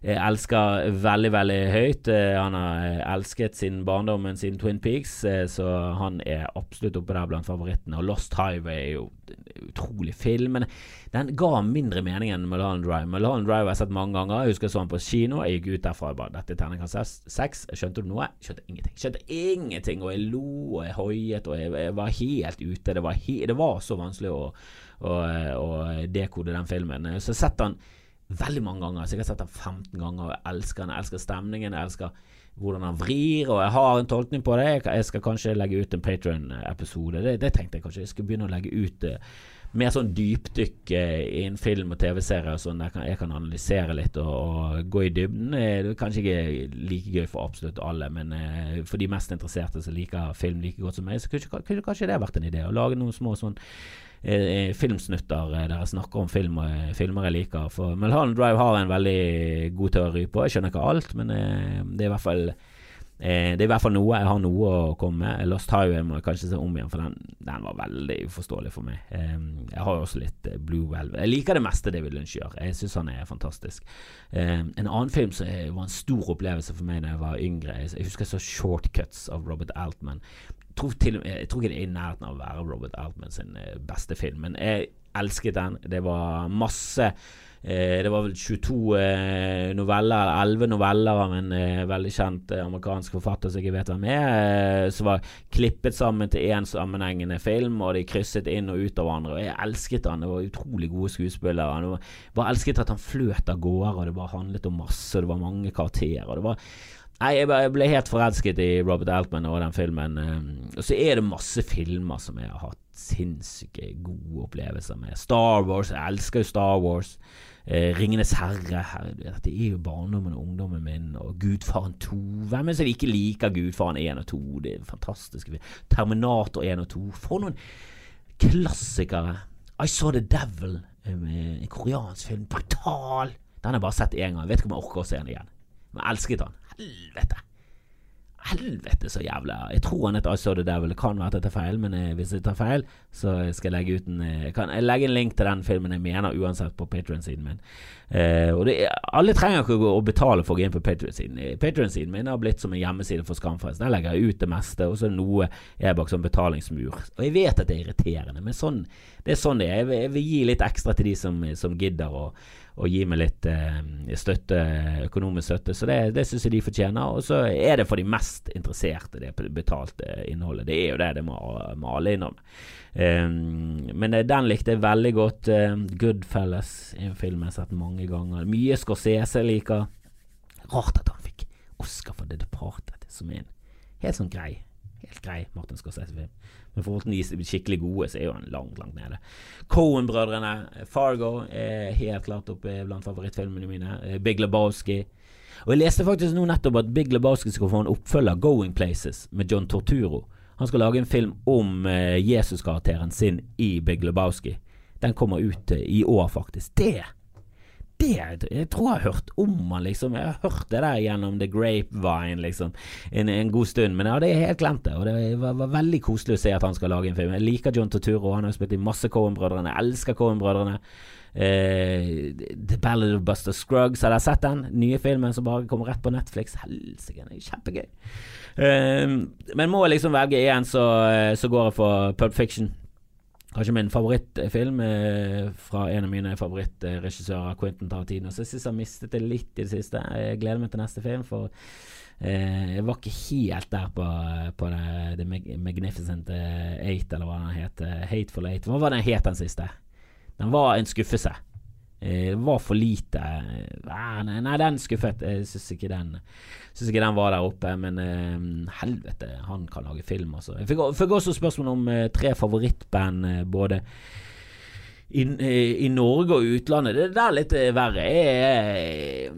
elsker veldig, veldig høyt. Eh, han har eh, elsket sin barndommen siden Twin Peaks, eh, så han er absolutt oppe der blant favorittene. Og Lost Highway er jo en utrolig film. Men den ga mindre mening enn Mulholland Drive. Mulholland Drive har jeg sett mange ganger. Jeg husker jeg så den på kino. Jeg gikk ut derfra bare Dette er terningkast seks. Skjønte du noe? Skjønte ingenting. Skjønte ingenting. Og jeg lo og jeg hoiet og jeg, var helt ute. Det var, he det var så vanskelig å, å, å, dekode den filmen. Så sett den veldig mange ganger. Så jeg har sett den 15 ganger og jeg elsker den. Jeg elsker stemningen. Jeg elsker hvordan han vrir, og jeg har en tolkning på det. Jeg skal kanskje legge ut en Patron-episode. Det, det, tenkte jeg kanskje. Jeg skulle begynne å legge ut uh, mer sånn dypdykk uh, i en film og TV-serie sånn der jeg kan analysere litt og, og, gå i dybden. Det er kanskje ikke like gøy for absolutt alle, men uh, for de mest interesserte som liker film like godt som meg, så kunne, kunne kanskje det vært en idé. Å lage noen små sånn eh, filmsnutter der jeg snakker om film, filmer jeg liker. For Mulholland Drive har en veldig god teori på. Jeg skjønner ikke alt, men eh, det er i hvert fall Eh, det er i hvert fall noe. Jeg har noe å komme med. Lost Highway må jeg kanskje se om igjen, for den, den var veldig uforståelig for meg. Eh, jeg har jo også litt eh, Blue Velvet. Jeg liker det meste David Lynch gjør. Jeg syns han er fantastisk. Eh, en annen film som var en stor opplevelse for meg da jeg var yngre, jeg husker jeg så Shortcuts av Robert Altman. Tror, til, jeg tror ikke det er i nærheten av å være Robert Altman sin eh, beste film, men jeg elsket den. Det var masse Eh, det var vel 22 eh, noveller, eller 11 noveller av en eh, veldig kjent amerikansk forfatter som jeg ikke vet hvem er, som var klippet sammen til én sammenhengende film, og de krysset inn og ut av hverandre. Og jeg elsket han, det var utrolig gode skuespillere. Jeg elsket at han fløt av gårde, og det bare handlet om masse, og det var mange karakterer. Det var Nei, jeg ble helt forelsket i Robert Altman og den filmen. Og så er det masse filmer som jeg har hatt sinnssyke gode opplevelser med. Star Wars, jeg elsker jo Star Wars. Eh, Ringenes herre, dette er jo barndommen og ungdommen min. Og Gudfaren 2. Hvem er det som ikke liker Gudfaren 1 og 2? Det er fantastisk. Terminator 1 og 2. For noen klassikere. I Saw The Devil, eh, en koreansk film. Brutal! Den har jeg bare sett én gang. Jeg vet ikke om jeg orker å se den igjen. Men jeg elsket den. Helvete! Helvete, så jævla Jeg tror han heter I Saw The Devil. Det kan være at jeg tar feil, men jeg, hvis jeg tar feil, så skal jeg legge ut en eh, Jeg kan legge en link til den filmen jeg mener uansett på Patrion-siden min. Eh, og det, Alle trenger ikke å betale for å gå inn på Patrion-siden. Eh, Patrion-siden min har blitt som en hjemmeside for Skamfest. Der legger jeg ut det meste, og så noe er bak sånn betalingsmur. Og jeg vet at det er irriterende, men sånn, det er sånn det er. Jeg jeg vil gi litt ekstra til de som, som gidder. og og gi meg litt eh, støtte, økonomisk støtte. Så det, det syns jeg de fortjener. Og så er det for de mest interesserte, det betalte innholdet. Det er jo det, det må, alle innom. Um, men eh, den likte jeg veldig godt. Um, Goodfellas, en film jeg har sett mange ganger. Mye Scorsese liker. Rart at han fikk Oscar for The Departed, som er en helt sånn grei helt grei Martin Scorsese-film. Men for de skikkelig gode, så er jo han langt, langt nede. Cohen-brødrene, Fargo, er helt klart oppe blant favorittfilmene mine. Eh, Big Lebowski. Og jeg leste faktisk nå nettopp at Big Lebowski skal få en oppfølger, Going Places, med John Torturo. Han skal lage en film om uh, Jesus-karakteren sin i Big Lebowski. Den kommer ut i år, faktisk. Det det Jeg tror jeg har hørt om han, liksom. Jeg har hørt det der gjennom The Grapevine, liksom, en, en god stund. Men jeg hadde helt glemt det, og det var, var, veldig koselig å se at han skal lage en film. Jeg liker John Torturo, han har spilt i masse Cohen-brødrene. Elsker Cohen-brødrene. Eh, The Ballad of Buster Scruggs, har dere sett den? Nye filmen som bare kommer rett på Netflix. Helsike, kjempegøy. Eh, men må jeg liksom velge én, så, eh, så går jeg for Pulp Fiction. Kanskje min favorittfilm eh, fra en av mine favorittregissører, Quentin Tarantino. Så jeg syns jeg mistet det litt i det siste. Jeg gleder meg til neste film, for eh, jeg var ikke helt der på, på det, The Magnificent Eight, eller hva den het. Hateful Eight. Hva var den het, den siste? Den var en skuffelse. Det var for lite ah, nei, nei, den skuffet. Jeg syns ikke ikke den var der oppe. Men uh, helvete, han kan lage film, altså. Jeg fikk, fikk også spørsmål om uh, tre favorittband, uh, både i, i, Norge og utlandet. Det, der er litt verre. Jeg,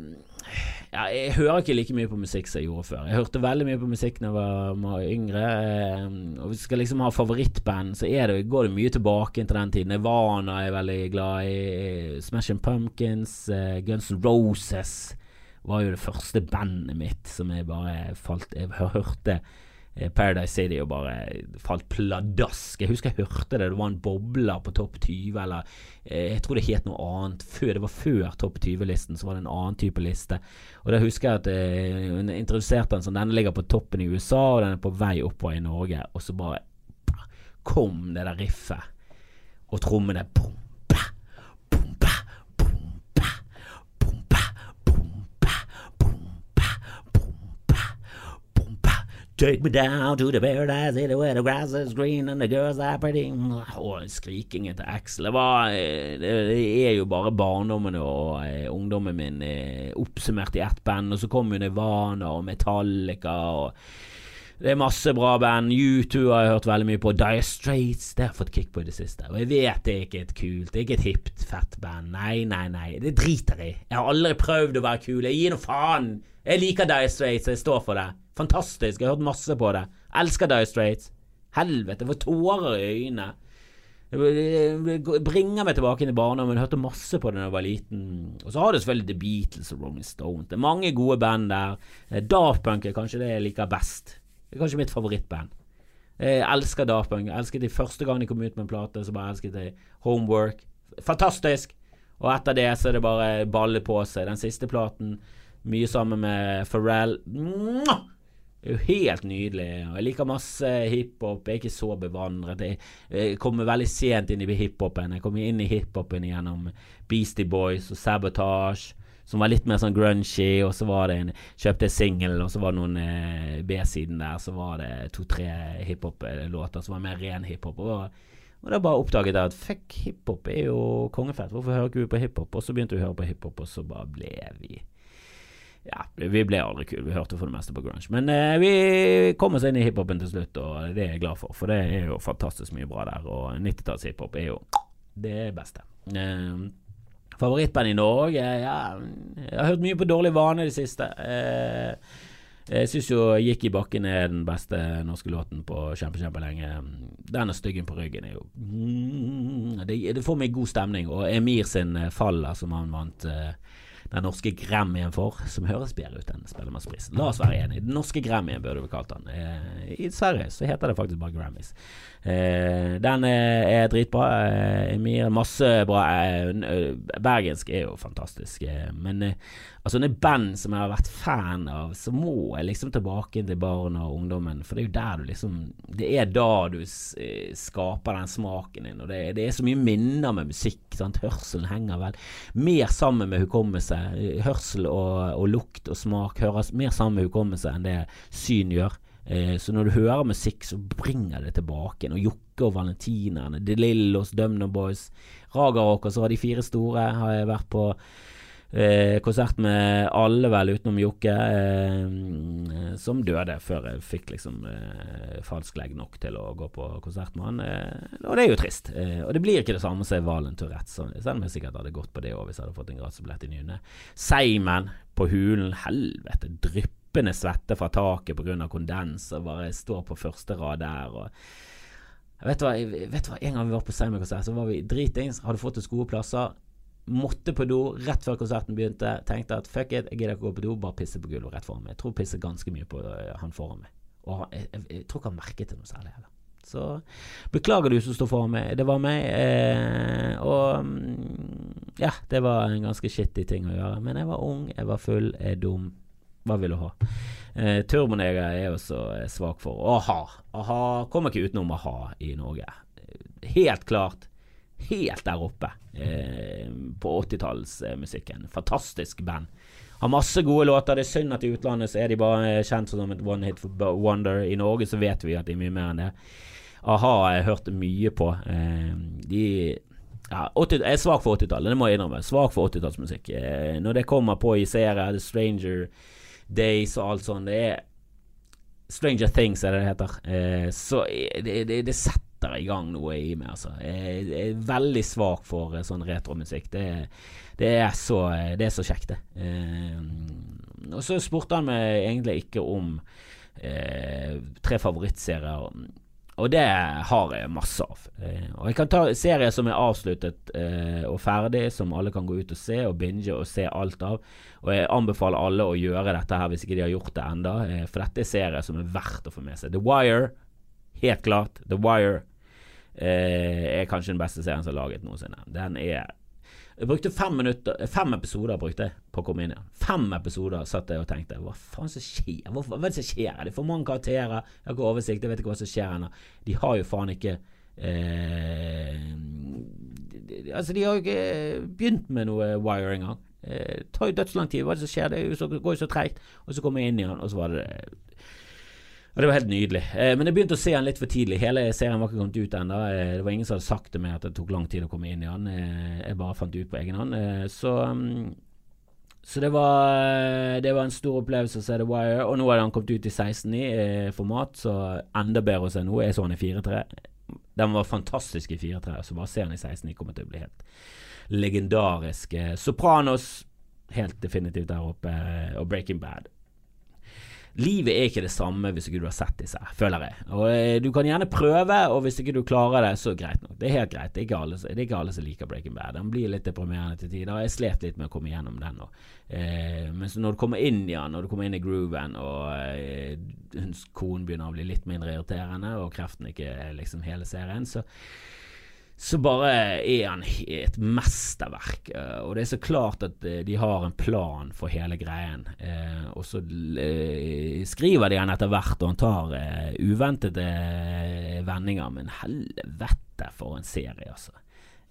ja, jeg hører ikke like mye på musikk som jeg gjorde før. Jeg hørte veldig mye på musikk da jeg var, var yngre. Eh, og Hvis jeg skal liksom ha favorittband, så det, går det mye tilbake til den tiden. Nirvana er veldig glad i. Smashing Pumpkins, uh, Guns N' Roses var jo det første bandet mitt som jeg bare falt Jeg hørte Eh, Paradise City og bare falt pladask. Jeg husker jeg hørte det. Det var en bobler på topp 20, eller eh, jeg tror det het noe annet. Før, det var før topp 20-listen, så var det en annen type liste. Og da husker jeg at eh, hun introduserte den sånn. Denne ligger på toppen i USA, og den er på vei oppover i Norge. Og så bare kom det der riffet, og trommene boom, Take me down to the paradise where the grass is green and the girls are pretty Og skriking etter Axel. Det, var, det, er jo bare barndommen og eh, ungdommen min eh, oppsummert i ett band. Og så kom jo Nirvana og Metallica og Det er masse bra band. U2 har jeg hørt veldig mye på. Dire Straits det har jeg fått kick på i det siste. Og jeg vet det er ikke et kult, det er ikke et hipt, fett band. Nei, nei, nei. Det driter jeg i. Jeg har aldri prøvd å være kul. Jeg gir noe faen. Jeg liker Dire Straits, jeg står for det. Fantastisk. Jeg har hørt masse på det. Elsker Dire Straits. Helvete, jeg får tårer i øynene. Det bringer meg tilbake inn i barndommen. Hørte masse på det da jeg var liten. Og så har du selvfølgelig The Beatles og Rolling Stone. Det er mange gode band der. Daft Punk er kanskje det jeg liker best. Det er kanskje mitt favorittband. Jeg elsker Daft Punk. Jeg elsket de første gang de kom ut med en plate, så bare elsket jeg Homework. Fantastisk! Og etter det så er det bare balle på seg. Den siste platen, mye sammen med Pharrell. Mwah! Det er jo helt nydelig. Og jeg liker masse hiphop. Jeg er ikke så bevandret. Jeg kommer veldig sent inn i hiphopen. Jeg kommer inn i hiphopen gjennom Beastie Boys og Sabotage som var litt mer sånn grungy, og så var det en Kjøpte singel, og så var det noen eh, B-siden der, så var det to-tre hiphop-låter som var mer ren hiphop. Og, og da bare oppdaget jeg at fuck, hiphop er jo kongefett, hvorfor hører ikke vi på hiphop? Og så begynte vi å høre på hiphop, og så bare ble vi ja, vi ble aldri kule. Vi hørte for det meste på grunge. Men eh, vi kom oss inn i hiphopen til slutt, og det er jeg glad for. For det er jo fantastisk mye bra der. Og 90-talls-hiphop er jo det beste. Eh, Favorittband i Norge? Ja, jeg har hørt mye på Dårlig vane i det siste. Eh, jeg syns jo 'Gikk i bakken' er den beste norske låten på kjempe, kjempelenge. Den og 'Styggen på ryggen' er jo mm, det, det, får meg god stemning. Og Emir sin eh, 'Faller', som han vant eh, den norske Grammyen for, som høres bedre ut enn Spellemannsprisen. La oss være enige. Den norske Grammyen burde vi kalt den. I Sverige så heter det faktisk bare Grammys. Eh, den er, er dritbra. Emir, masse bra. Eh, bergensk er jo fantastisk. Eh, men eh, altså, når band som jeg har vært fan av, så må jeg liksom tilbake til barna og ungdommen. For det er jo der du liksom Det er da du skaper den smaken din. Og det, det er så mye minner med musikk. Sant? Hørselen henger vel mer sammen med hukommelse hørsel og, og, lukt og smak høres mer sammen med hukommelse enn det syn gjør. Eh, så når du hører musikk, så bringer det tilbake. Og Jokke og Valentinerne, De Lillos, Dumno Boys, Ragarok og så har de fire store har jeg vært på Eh, konsert med alle, vel, utenom Jokke, eh, som døde før jeg fikk liksom eh, falsk legg nok til å gå på konsert med han. Eh, og det er jo trist. Eh, og det blir ikke det samme som Valen Tourettes, selv om jeg sikkert hadde gått på det òg hvis jeg hadde fått en gratisbillett i ny Seimen på hulen, helvete, dryppende svette fra taket pga. kondens, og bare står på første rad der. og Vet du hva, vet du hva, En gang vi var på Seimen-konsert, så var vi dritings, hadde fått oss gode plasser måtte på do rett før konserten begynte. Tenkte at fuck it, jeg gidder ikke gå på do, bare pisse på gulvet rett foran meg. Jeg tror jeg pisser ganske mye på uh, han foran meg. Og jeg, jeg, jeg, tror ikke han merket det noe særlig heller. Så beklager du som står foran meg. Det var meg. Eh, og mm, ja, det var en ganske skittig ting å gjøre. Men jeg var ung, jeg var full, jeg er dum. Hva vil du ha? Eh, Turboneger er jeg også eh, svak for. A-ha. A-ha kommer ikke utenom a-ha i Norge. Helt klart helt der oppe eh, på 80-tallsmusikken. Fantastisk band. Har masse gode låter. Det er synd at i utlandet så er de bare kjent som et one hit for wonder. I Norge så vet vi at de er mye mer enn det. A-ha har jeg hørt mye på. Eh, de ja, 80, jeg er svak for 80-tallet, det må jeg innrømme. Svak for 80-tallsmusikk. Eh, når det kommer på i serier, The Stranger Days og alt sånt, det er Stranger Things er det det heter. Eh, så det, det, det setter i gang noe i meg. Altså. Jeg, er veldig svak for uh, sånn retromusikk. Det, det, er så, eh, det er så kjekt, det. Eh, og så spurte han meg egentlig ikke om eh, tre favorittserier. Og det har jeg masse av. og jeg kan ta serier som er avsluttet og ferdig, som alle kan gå ut og se og binge og se alt av. Og jeg anbefaler alle å gjøre dette her hvis ikke de har gjort det enda for dette er serier som er verdt å få med seg. The Wire, helt klart. The Wire eh, er kanskje den beste serien som er laget noensinne. Den er jeg brukte fem minutter Fem episoder brukte jeg på å komme inn igjen. Fem episoder satt jeg og tenkte Hva faen som skjer? Hva, hva er det som skjer? Det er for mange karakterer. Jeg har ikke oversikt. Jeg vet ikke hva som skjer ennå. De har jo faen ikke eh, Altså, de har jo ikke begynt med noe wire engang. Eh, det tar jo dødslang tid. Hva er det som skjer? Det går jo så treigt. Og så kommer jeg inn igjen, og så var det og Det var helt nydelig. Eh, men jeg begynte å se den litt for tidlig. Hele serien var ikke kommet ut ennå. Eh, det var ingen som hadde sagt til meg at det tok lang tid å komme inn i den. Eh, jeg bare fant ut på egen hånd. Eh, så um, Så det var, det var en stor opplevelse å se The Wire. Og nå har han kommet ut i 16-9-format, så enda bedre å se nå. Jeg så han i 4-3. Den var fantastisk i 4-3, så bare se han i 16.9 kommer til å bli helt legendarisk. Sopranos helt definitivt der oppe, og Breaking Bad livet er ikke det samme hvis ikke du har sett disse, føler jeg. Og eh, Du kan gjerne prøve, og hvis ikke du klarer det, så greit nok. Det er helt greit. Det er ikke alle, er ikke alle som liker Breaking Bad. Den blir litt deprimerende til tider. Jeg slet litt med å komme gjennom den. Og, eh, men når du kommer inn i den, når du kommer inn i grooven, og eh, hun kone begynner å bli litt mindre irriterende, og kreften ikke er liksom hele serien, så så bare er han et mesterverk. Eh, og det er så klart at eh, de har en plan for hele greien. Eh, og så skriver de han etter hvert, og han tar uventede vendinger. Men helvete for en serie, altså.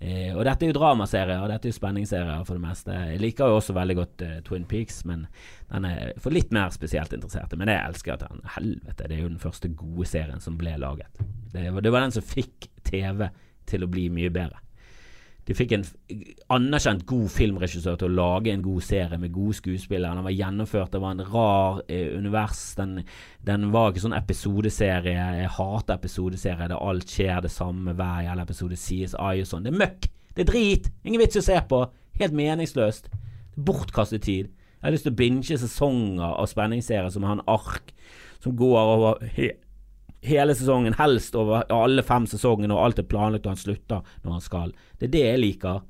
Og dette er jo dramaserier, og dette er jo spenningsserier for det meste. Jeg liker jo også veldig godt Twin Peaks, men den er for litt mer spesielt interesserte. Men jeg elsker at den Helvete, det er jo den første gode serien som ble laget. Det, det var den som fikk TV til å bli mye bedre. De fikk en anerkjent god filmregissør til å lage en god serie med gode skuespillere. Den var gjennomført, det var en rar eh, univers. Den, den, var ikke sånn episodeserie. Jeg hater episodeserie der alt skjer det samme hver jævla episode. CSI og sånn. Det er møkk! Det er drit! Ingen vits å se på. Helt meningsløst. Bortkastet tid. Jeg har lyst til å binge sesonger av spenningsserier som har en ark som går over hele sesongen, helst over alle fem sesongene, og alt er planlagt, og han slutter når han skal. Det er det jeg liker.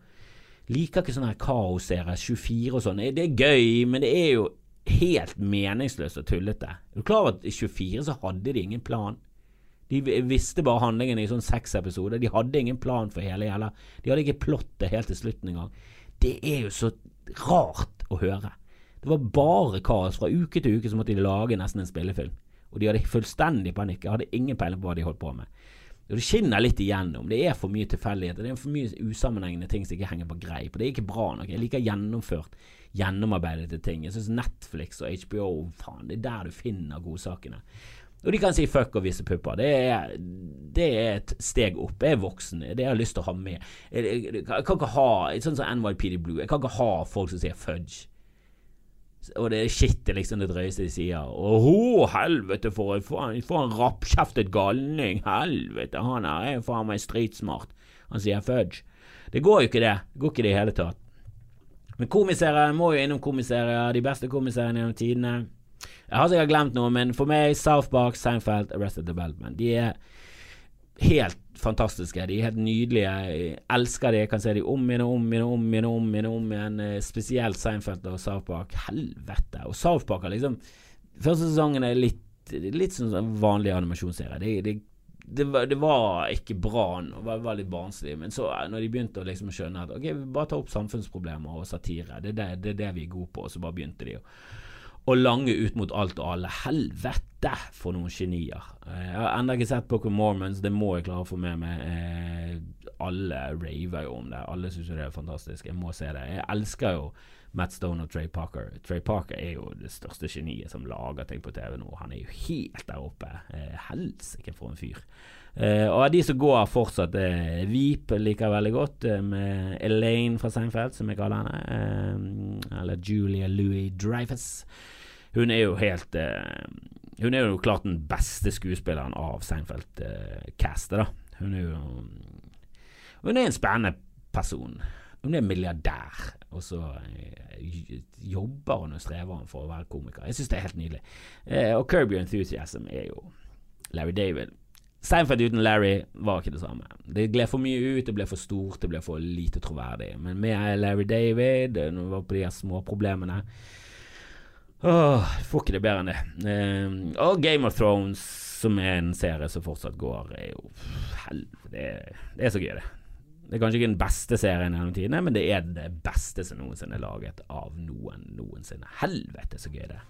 Liker ikke sånne kaosserie, 24 og sånn. Det er gøy, men det er jo helt meningsløst og tullete. Er du klar over at i 24 så hadde de ingen plan? De visste bare handlingen i sånn seks episoder. De hadde ingen plan for hele gjelda. De hadde ikke plottet helt til slutten engang. Det er jo så rart å høre. Det var bare kaos. Fra uke til uke så måtte de lage nesten en spillefilm. Og de hadde fullstendig panikk. Jeg hadde ingen peiling på hva de holdt på med. Og Det skinner litt igjennom. Det er for mye tilfeldigheter. Det er for mye usammenhengende ting som ikke henger på greip. Og det er ikke bra nok. Jeg liker gjennomført, gjennomarbeidede ting. Jeg syns Netflix og HBO faen, det er der du finner godsakene. Og de kan si fuck og vise pupper. Det er, det er, et steg opp. Jeg er voksen. Det har jeg lyst til å ha med. Jeg, jeg, jeg kan ikke ha Sånn som NYPD Blue. Jeg kan ikke ha folk som sier fudge. Og det er shit liksom det drøyeste de sier. Åh, helvete, for, for, for en rappkjeftet galning. Helvete, han er faen meg stridsmart. Han sier fudge. Det går jo ikke, det. Det går ikke det i hele tatt. Men komiserier må jo innom komiserier. De beste komiseriene gjennom tidene. Jeg har sikkert glemt noe, men for meg, South Park, Seinfeld, Arrested Development. De er helt fantastiske. De er helt nydelige. Jeg elsker de. Jeg kan se de om igjen og om igjen og om igjen. om igjen, om igjen. Eh, spesielt Seinfeld og South Park. Helvete. Og South Park har liksom Første sesongen er litt, litt sånn vanlig animasjonsserie. Det, det, det, det, var, ikke bra det var, var litt barnslig. Men så når de begynte å liksom skjønne at ok, vi bare tar opp samfunnsproblemer og satire, det er det, vi er gode på, så bare begynte de å og lange ut mot alt og alle. Helvete, for noen genier. Eh, jeg har ennå ikke sett Pokémon Mormons, det må jeg klare å få med meg. Eh, alle raver jo om det, alle syns det er fantastisk. Jeg må se det. Jeg elsker jo Matt Stone og Trey Parker. Trey Parker er jo det største geniet som lager ting på TV nå. Han er jo helt der oppe. Eh, Helsike, for en fyr. Uh, og av de som går fortsatt, uh, Veep liker jeg veldig godt, uh, med Elaine fra Seinfeld, som jeg kaller henne. Uh, eller Julia Louis Dreyfus. Hun er jo helt Hun er jo klart den beste skuespilleren av Seinfeld-castet, da. Hun er jo Hun er en spennende person. Hun er milliardær, og så jobber hun og strever hun for å være komiker. Jeg syns det er helt nydelig. og Kirby Enthusiasm er jo Larry David Seinfeld uten Larry var ikke det samme. Det gled for mye ut, det ble for stort, det ble for lite troverdig. Men med Larry David, når vi var på de her småproblemene Åh, får ikke det bedre enn det. Uh, og Game of Thrones, som er en serie som fortsatt går, er jo Helvete, det, det, er så gøy, det. Det er kanskje ikke den beste serien gjennom tidene, men det er det beste som noensinne er laget av noen noensinne. Helvete, så gøy det er.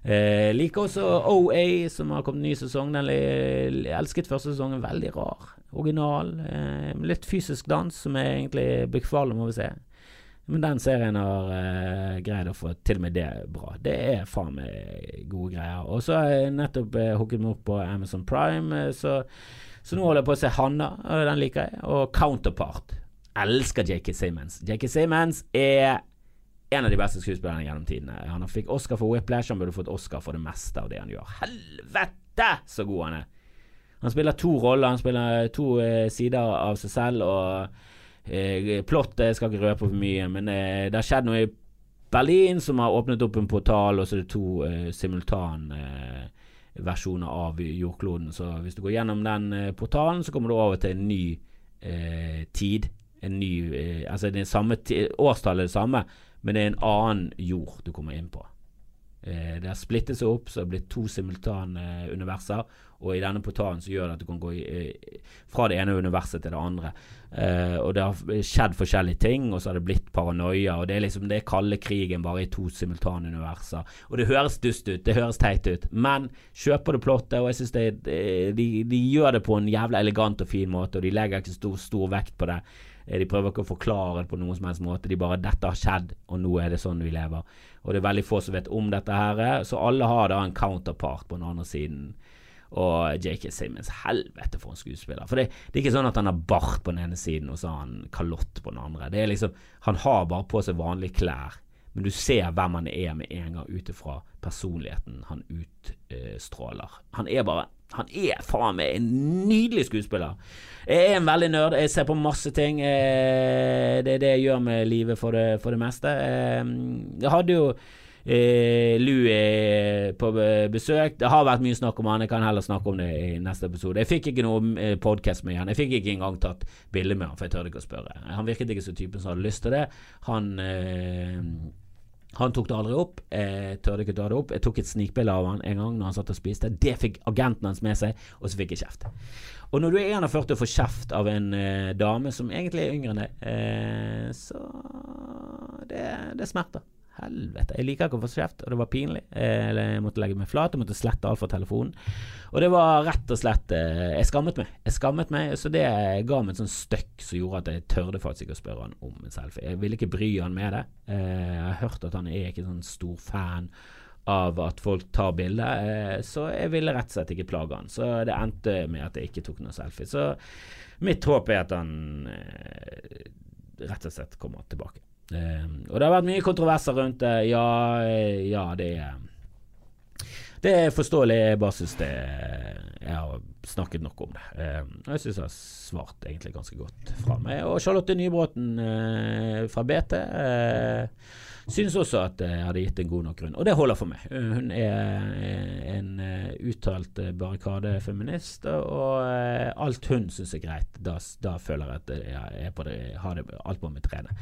Eh, liker også OA, som har kommet ny sesong. Den elsket første sesongen. Veldig rar. Original. Eh, litt fysisk dans, som er egentlig bekvaler, må vi se. Men den serien har eh, greid å få til og med det bra. Det er faen meg gode greier. Og så har jeg nettopp eh, hooket meg opp på Amazon Prime, eh, så, så, nå holder jeg på å se Hanna, og den liker jeg. Og Counterpart. Elsker JK Simmons. JK Simmons er en av de beste skuespillerne gjennom tidene. Han fikk Oscar for Whiplash, han burde fått Oscar for det meste av det han gjør. Helvete så god han er! Han spiller to roller, han spiller to eh, sider av seg selv, og eh, plottet skal ikke røpe for mye, men eh, det har skjedd noe i Berlin som har åpnet opp en portal, og så er det to eh, simultanversjoner eh, av jordkloden. Så hvis du går gjennom den eh, portalen, så kommer du over til en ny tid. En ny Altså det samme årstallet er det samme, men det er en annen jord du kommer inn på. Eh, det har splittet seg opp, så det har blitt to simultane universer. Og i denne portalen så gjør det at du kan gå i, eh, fra det ene universet til det andre. Eh, og det har skjedd forskjellige ting, og så har det blitt paranoia. Og det er liksom det kalde krigen bare i to simultane universer. Og det høres dust ut, det høres teit ut, men kjøper du plottet, og jeg syns de, de, gjør det på en jævla elegant og fin måte, og de legger ikke stor, stor vekt på det. Eh, de prøver ikke å forklare det på noen som helst måte. De bare 'Dette har skjedd, og nå er det sånn vi lever'. Og det er veldig få som vet om dette her, så alle har da en counterpart på den andre siden. Og JK Simmons, helvete for en skuespiller. For det, det, er ikke sånn at han har bart på den ene siden, og så har han kalott på den andre. Det er liksom, Han har bare på seg vanlige klær, men du ser hvem han er med en gang ut ifra personligheten han utstråler. Han er bare han er faen meg en nydelig skuespiller. Jeg er en veldig nerd. Jeg ser på masse ting. Eh, det er det jeg gjør med livet for det, for det meste. Eh, jeg hadde jo eh, Louis på besøk. Det har vært mye snakk om han. Jeg kan heller snakke om det i neste episode. Jeg fikk ikke noe podkast med han. Jeg fikk ikke engang tatt bilde med han, for jeg tørde ikke å spørre. Han virket ikke som typen som hadde lyst til det. Han han tok det aldri opp. Jeg tørde ikke ta det opp. Jeg tok et snikbilde av han en gang når han satt og spiste. Det fikk agenten hans med seg, og så fikk jeg kjeft. Og når du er 41 og får kjeft av en eh, dame som egentlig er yngre enn deg, eh, så det, det smerter. Helvete. Jeg liker ikke å få kjeft, og det var pinlig. Eh, jeg måtte legge meg flat, jeg måtte slette alt fra telefonen. Og det var rett og slett eh, Jeg skammet meg. Jeg skammet meg, Så det ga meg et sånt støkk som gjorde at jeg tørde faktisk ikke å spørre han om en selfie. Jeg ville ikke bry han med det. Eh, jeg har hørt at han er ikke sånn stor fan av at folk tar bilder, så jeg ville rett og slett ikke plage han. Så det endte med at jeg ikke tok noen selfie. Så mitt håp er at han rett og slett kommer tilbake. Ehm, og det har vært mye kontroverser rundt det. Ja, eh, ja det er det er forståelig. Jeg bare syns det er snakket nok om det. Eh, jeg syns jeg har svart egentlig ganske godt fra meg. Og Charlotte Nybråten eh, fra BT eh, Synes også at jeg hadde gitt en god nok grunn, og det holder for meg. Hun er en eh, uttalt eh, barrikadefeminist, og eh, alt hun syns er greit, da, da, føler jeg at jeg på det, har det alt på mitt rene.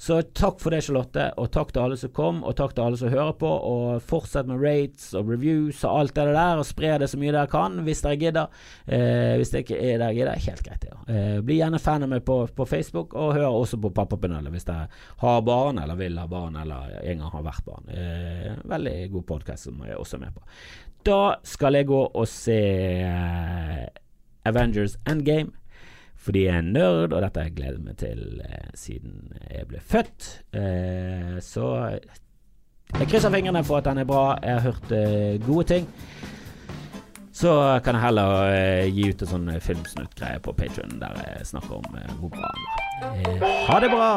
Så takk for det, Charlotte, og takk til alle som kom, og takk til alle som hører på, og fortsett med rates og reviews og alt det der, og spre det så mye dere kan, hvis dere gidder. Eh, hvis det ikke er der gidder, helt greit, ja. Eh, bli gjerne fan av meg på, på, Facebook, og hør også på Pappapanelet hvis dere har barn, eller vil ha barn, eller en gang har vært barn. Eh, veldig god podkast som jeg også er med på. Da skal jeg gå og se eh, Avengers Endgame. Fordi jeg er nerd, og dette har jeg gledet meg til eh, siden jeg ble født. Eh, så jeg krysser fingrene for at den er bra. Jeg har hørt eh, gode ting. Så kan jeg heller eh, gi ut en sånn filmsnutt-greie på Patrion der jeg snakker om hvor bra den var. ha det bra!